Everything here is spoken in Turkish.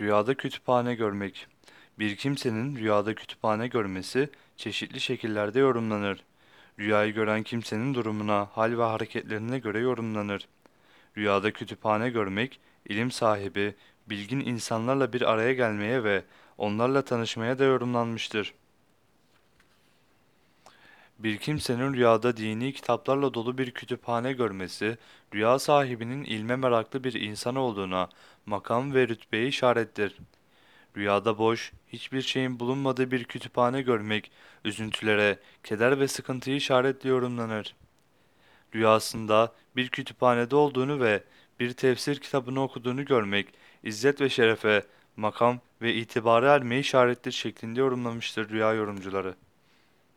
Rüyada kütüphane görmek. Bir kimsenin rüyada kütüphane görmesi çeşitli şekillerde yorumlanır. Rüyayı gören kimsenin durumuna, hal ve hareketlerine göre yorumlanır. Rüyada kütüphane görmek, ilim sahibi, bilgin insanlarla bir araya gelmeye ve onlarla tanışmaya da yorumlanmıştır. Bir kimsenin rüyada dini kitaplarla dolu bir kütüphane görmesi, rüya sahibinin ilme meraklı bir insan olduğuna, makam ve rütbeye işarettir. Rüyada boş, hiçbir şeyin bulunmadığı bir kütüphane görmek, üzüntülere, keder ve sıkıntıyı işaretli yorumlanır. Rüyasında bir kütüphanede olduğunu ve bir tefsir kitabını okuduğunu görmek, izzet ve şerefe, makam ve itibara ermeyi işarettir şeklinde yorumlamıştır rüya yorumcuları.